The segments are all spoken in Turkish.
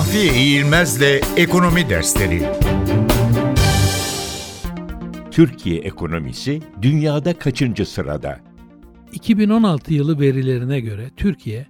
Mahfiye İğilmez'le Ekonomi Dersleri Türkiye ekonomisi dünyada kaçıncı sırada? 2016 yılı verilerine göre Türkiye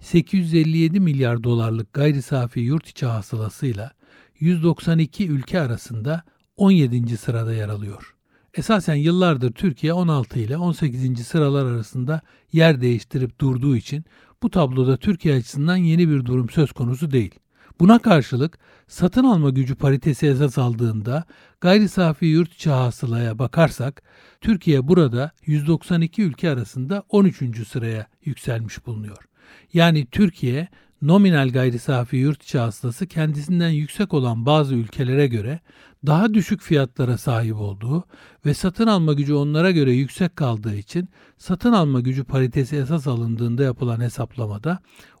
857 milyar dolarlık gayri safi yurt içi hasılasıyla 192 ülke arasında 17. sırada yer alıyor. Esasen yıllardır Türkiye 16 ile 18. sıralar arasında yer değiştirip durduğu için bu tabloda Türkiye açısından yeni bir durum söz konusu değil. Buna karşılık satın alma gücü paritesi esas aldığında gayri safi yurt içi hasılaya bakarsak Türkiye burada 192 ülke arasında 13. sıraya yükselmiş bulunuyor. Yani Türkiye nominal gayri safi yurt içi hasılası kendisinden yüksek olan bazı ülkelere göre daha düşük fiyatlara sahip olduğu ve satın alma gücü onlara göre yüksek kaldığı için satın alma gücü paritesi esas alındığında yapılan hesaplamada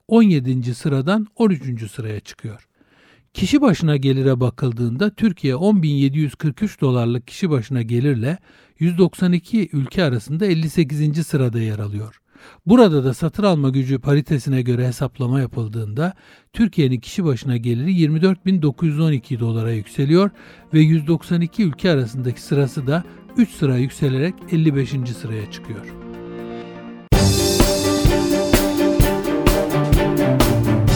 17. sıradan 13. sıraya çıkıyor. Kişi başına gelire bakıldığında Türkiye 10.743 dolarlık kişi başına gelirle 192 ülke arasında 58. sırada yer alıyor. Burada da satın alma gücü paritesine göre hesaplama yapıldığında Türkiye'nin kişi başına geliri 24.912 dolara yükseliyor ve 192 ülke arasındaki sırası da 3 sıra yükselerek 55. sıraya çıkıyor.